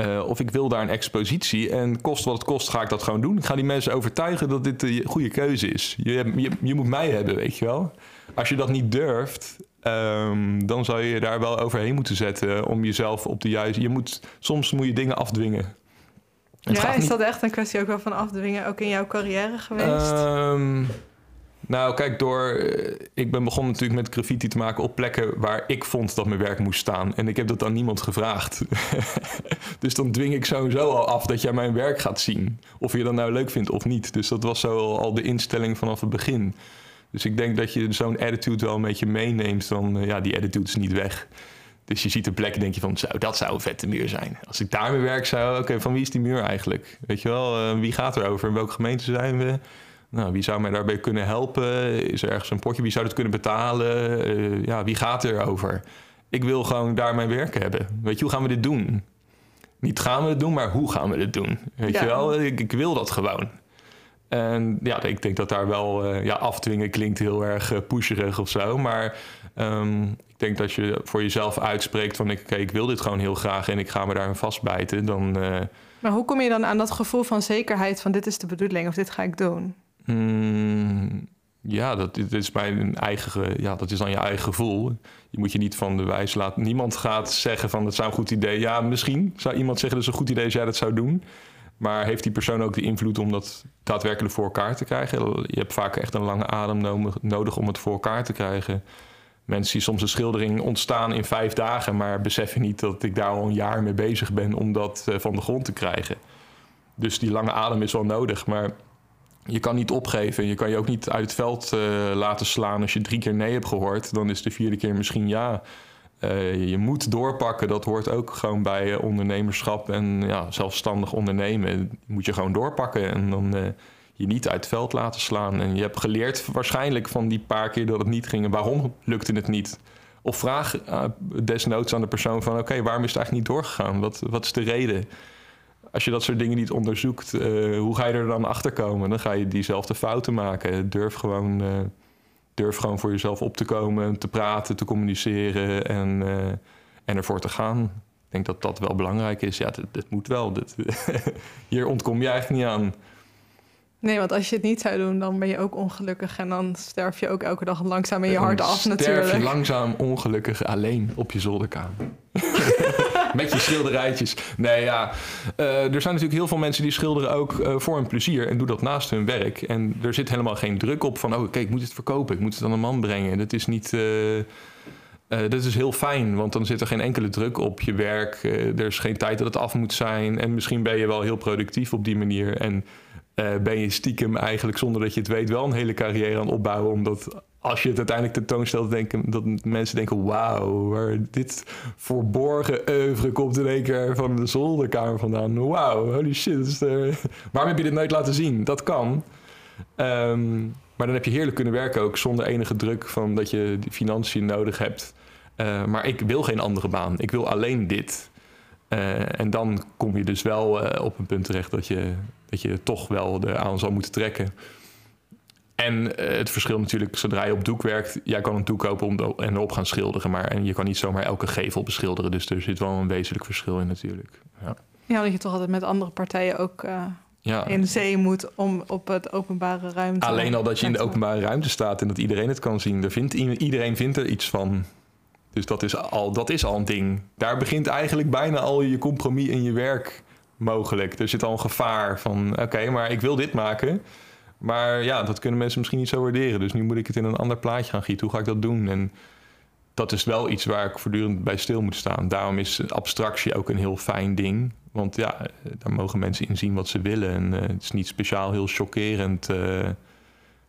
Uh, of ik wil daar een expositie en kost wat het kost, ga ik dat gewoon doen. Ik ga die mensen overtuigen dat dit de goede keuze is. Je, je, je moet mij hebben, weet je wel. Als je dat niet durft, um, dan zou je daar wel overheen moeten zetten om jezelf op de juiste. Je moet, soms moet je dingen afdwingen. Het ja, is dat echt een kwestie ook wel van afdwingen, ook in jouw carrière geweest? Um, nou, kijk, door. Eh, ik ben begonnen natuurlijk met graffiti te maken op plekken waar ik vond dat mijn werk moest staan. En ik heb dat aan niemand gevraagd. [LAUGHS] dus dan dwing ik sowieso al af dat jij mijn werk gaat zien. Of je dat nou leuk vindt of niet. Dus dat was zo al de instelling vanaf het begin. Dus ik denk dat je zo'n attitude wel een beetje meeneemt. Dan, uh, ja, die attitude is niet weg. Dus je ziet een plek en denk je van, zo, dat zou een vette muur zijn. Als ik daar mijn werk zou, oké, van wie is die muur eigenlijk? Weet je wel, uh, wie gaat er over? In welke gemeente zijn we? Nou, wie zou mij daarbij kunnen helpen? Is er ergens een potje? Wie zou het kunnen betalen? Uh, ja, wie gaat er over? Ik wil gewoon daar mijn werk hebben. Weet je, hoe gaan we dit doen? Niet gaan we het doen, maar hoe gaan we dit doen? Weet je wel, ik, ik, wil dat gewoon. En ja, ik denk dat daar wel uh, ja, afdwingen klinkt heel erg uh, pusherig of zo. Maar um, ik denk dat je voor jezelf uitspreekt van... oké, ik wil dit gewoon heel graag en ik ga me daar vastbijten. Dan, maar hoe kom je dan aan dat gevoel van zekerheid van dit is de bedoeling of dit ga ik doen? Mm, ja, dat, dat, is mijn eigen, ja, dat is dan je eigen gevoel. Je moet je niet van de wijs laten. Niemand gaat zeggen van het zou een goed idee. Ja, misschien zou iemand zeggen dat het een goed idee als jij dat zou doen. Maar heeft die persoon ook de invloed om dat daadwerkelijk voor elkaar te krijgen? Je hebt vaak echt een lange adem nodig om het voor elkaar te krijgen. Mensen die soms een schildering ontstaan in vijf dagen, maar beseffen niet dat ik daar al een jaar mee bezig ben om dat eh, van de grond te krijgen. Dus die lange adem is wel nodig. Maar je kan niet opgeven. Je kan je ook niet uit het veld uh, laten slaan als je drie keer nee hebt gehoord. Dan is de vierde keer misschien ja. Uh, je moet doorpakken. Dat hoort ook gewoon bij uh, ondernemerschap en ja, zelfstandig ondernemen. Moet je gewoon doorpakken en dan je niet uit het veld laten slaan. En je hebt geleerd waarschijnlijk van die paar keer dat het niet ging. En waarom lukte het niet? Of vraag desnoods aan de persoon van... oké, waarom is het eigenlijk niet doorgegaan? Wat, wat is de reden? Als je dat soort dingen niet onderzoekt, uh, hoe ga je er dan achter komen? Dan ga je diezelfde fouten maken. Durf gewoon, uh, Durf gewoon voor jezelf op te komen, te praten, te communiceren en, uh, en ervoor te gaan. Ik denk dat dat wel belangrijk is. Ja, dat, moet wel. Dat, [LAUGHS] hier ontkom je eigenlijk niet aan. Nee, want als je het niet zou doen, dan ben je ook ongelukkig. En dan sterf je ook elke dag langzaam in je hart af natuurlijk. Sterf je langzaam ongelukkig alleen op je zolderkamer. [LAUGHS] [LAUGHS] Met je schilderijtjes. Nee, ja. Uh, er zijn natuurlijk heel veel mensen die schilderen ook uh, voor hun plezier. En doen dat naast hun werk. En er zit helemaal geen druk op van... oh, kijk, ik moet het verkopen. Ik moet het aan een man brengen. Dat is niet... Uh, dat is heel fijn, want dan zit er geen enkele druk op je werk. er is geen tijd dat het af moet zijn. En misschien ben je wel heel productief op die manier. En ben je stiekem eigenlijk, zonder dat je het weet, wel een hele carrière aan het opbouwen. Omdat als je het uiteindelijk tentoonstelt, denken dat mensen denken: wauw, waar dit verborgen oeuvre komt in één keer van de zolderkamer vandaan. Wauw, holy shit. Uh, waarom heb je dit nooit laten zien? Dat kan. Um, maar dan heb je heerlijk kunnen werken ook zonder enige druk van dat je die financiën nodig hebt. Uh, maar ik wil geen andere baan. Ik wil alleen dit. Uh, en dan kom je dus wel op een punt terecht dat je, dat je toch wel aan zal moeten trekken. En uh, het verschil natuurlijk, zodra je op doek werkt, jij kan een doek kopen om en erop gaan schilderen. Maar en je kan niet zomaar elke gevel beschilderen. Dus er zit wel een wezenlijk verschil in natuurlijk. Ja, ja dat je toch altijd met andere partijen ook uh, ja. in zee moet om op het openbare ruimte. Alleen al dat je in de openbare ruimte staat en dat iedereen het kan zien. Er vindt, iedereen vindt er iets van. Dus dat is, al, dat is al een ding. Daar begint eigenlijk bijna al je compromis in je werk mogelijk. Er zit al een gevaar van: oké, maar ik wil dit maken. Maar ja, dat kunnen mensen misschien niet zo waarderen. Dus nu moet ik het in een ander plaatje gaan gieten. Hoe ga ik dat doen? En dat is wel iets waar ik voortdurend bij stil moet staan. Daarom is abstractie ook een heel fijn ding. Want ja, daar mogen mensen in zien wat ze willen. En uh, het is niet speciaal heel chockerend. Uh,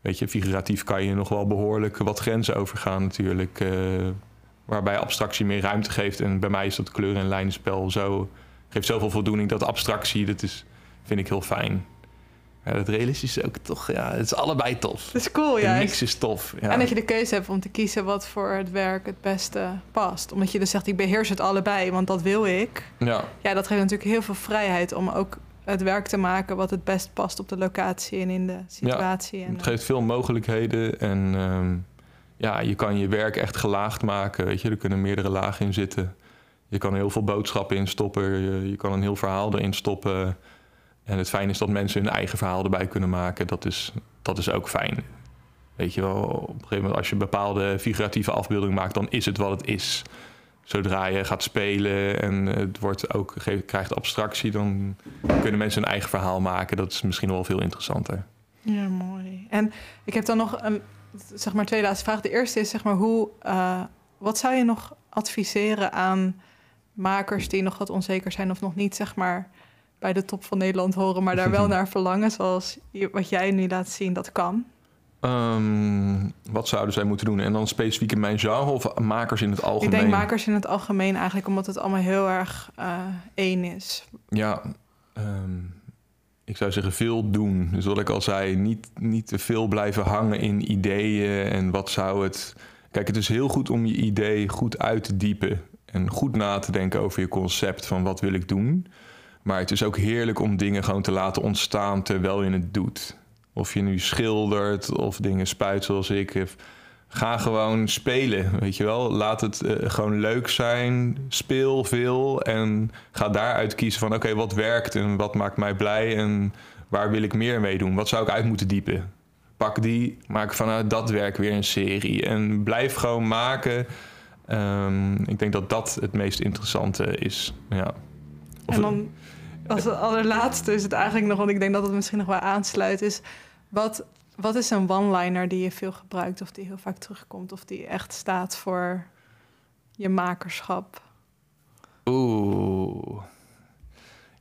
weet je, figuratief kan je nog wel behoorlijk wat grenzen overgaan natuurlijk. Waarbij abstractie meer ruimte geeft. En bij mij is dat kleur- en lijnenspel zo... geeft zoveel voldoening dat abstractie, dat is, vind ik heel fijn. Ja, het realistisch is ook toch, ja, het is allebei tof. Dat is cool, ja. Niks is tof. Ja. En dat je de keuze hebt om te kiezen wat voor het werk het beste past. Omdat je dus zegt, ik beheers het allebei, want dat wil ik. Ja. Ja, dat geeft natuurlijk heel veel vrijheid om ook het werk te maken wat het best past op de locatie en in de situatie. Ja, en, het geeft veel mogelijkheden en um, ja, je kan je werk echt gelaagd maken. Weet je, er kunnen meerdere lagen in zitten. Je kan heel veel boodschappen in stoppen. Je, je kan een heel verhaal erin stoppen. En het fijn is dat mensen hun eigen verhaal erbij kunnen maken. Dat is, dat is ook fijn. Weet je wel, op een gegeven moment als je bepaalde figuratieve afbeelding maakt, dan is het wat het is. Zodra je gaat spelen en het wordt ook, krijgt abstractie, dan kunnen mensen hun eigen verhaal maken. Dat is misschien wel veel interessanter. Ja, mooi. En ik heb dan nog een, zeg maar, twee laatste vragen. De eerste is, zeg maar, hoe, uh, wat zou je nog adviseren aan makers die nog wat onzeker zijn of nog niet, zeg maar, bij de top van Nederland horen, maar daar wel [LAUGHS] naar verlangen, zoals wat jij nu laat zien, dat kan? Um, wat zouden zij moeten doen? En dan specifiek in mijn genre of makers in het algemeen? Ik denk makers in het algemeen eigenlijk, omdat het allemaal heel erg uh, één is. Ja, um, ik zou zeggen veel doen. Dus wat ik al zei, niet, niet te veel blijven hangen in ideeën en wat zou het... Kijk, het is heel goed om je idee goed uit te diepen en goed na te denken over je concept van wat wil ik doen... Maar het is ook heerlijk om dingen gewoon te laten ontstaan terwijl je het doet. Of je nu schildert of dingen spuit zoals ik. Ga gewoon spelen, weet je wel. Laat het uh, gewoon leuk zijn. Speel veel en ga daaruit kiezen van... oké, wat werkt en wat maakt mij blij en waar wil ik meer mee doen? Wat zou ik uit moeten diepen? Pak die, maak vanuit dat werk weer een serie. En blijf gewoon maken. Um, ik denk dat dat het meest interessante is, ja. Of en dan als het allerlaatste is het eigenlijk nog, want ik denk dat het misschien nog wel aansluit, is wat, wat is een one-liner die je veel gebruikt of die heel vaak terugkomt of die echt staat voor je makerschap? Oeh,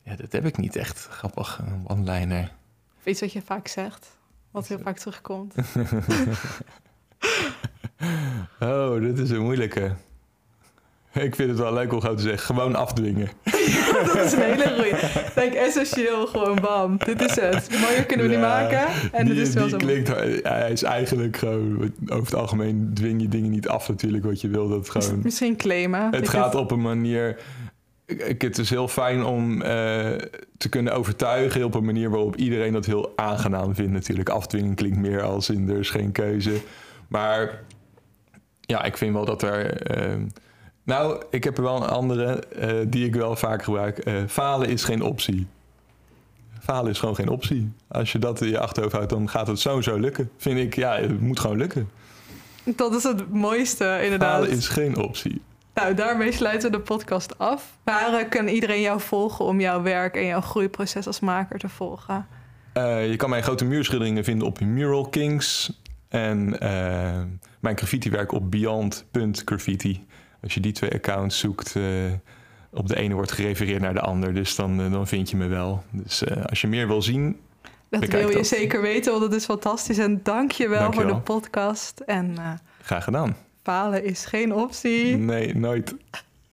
ja, dat heb ik niet echt grappig, een one-liner. Of iets wat je vaak zegt, wat heel vaak terugkomt. [LAUGHS] oh, dit is een moeilijke. Ik vind het wel leuk om gewoon te zeggen, gewoon afdwingen. [LAUGHS] dat is een hele goeie. Denk essentieel, gewoon bam. Dit is het. Mooier kunnen we niet maken. En die, is wel die klinkt, hij is eigenlijk gewoon, over het algemeen dwing je dingen niet af natuurlijk wat je wil. Dat gewoon, Misschien claimen. Het gaat op een manier... Het is heel fijn om uh, te kunnen overtuigen op een manier waarop iedereen dat heel aangenaam vindt natuurlijk. Afdwingen klinkt meer als in er is geen keuze. Maar ja, ik vind wel dat er. ehm, nou, ik heb er wel een andere eh, die ik wel vaak gebruik. Eh, falen is geen optie. Falen is gewoon geen optie. Als je dat in je achterhoofd houdt, dan gaat het sowieso lukken. Vind ik, ja, het moet gewoon lukken. Dat is het mooiste, inderdaad. Falen is geen optie. Nou, daarmee sluiten we de podcast af. Waar kan iedereen jou volgen om jouw werk en jouw groeiproces als maker te volgen? Eh, je kan mijn grote muurschilderingen vinden op Mural Kings. En mijn graffitiwerk op beyond.graffiti. Als je die twee accounts zoekt, eh, op de ene wordt gerefereerd naar de ander. Dus dan, eh, dan vind je me wel. Dus eh, als je meer wil zien, Dat Bekijk wil je dat. zeker weten, want het is fantastisch. En dank je wel voor de podcast. En graag gedaan. falen is geen optie. Nee, nooit.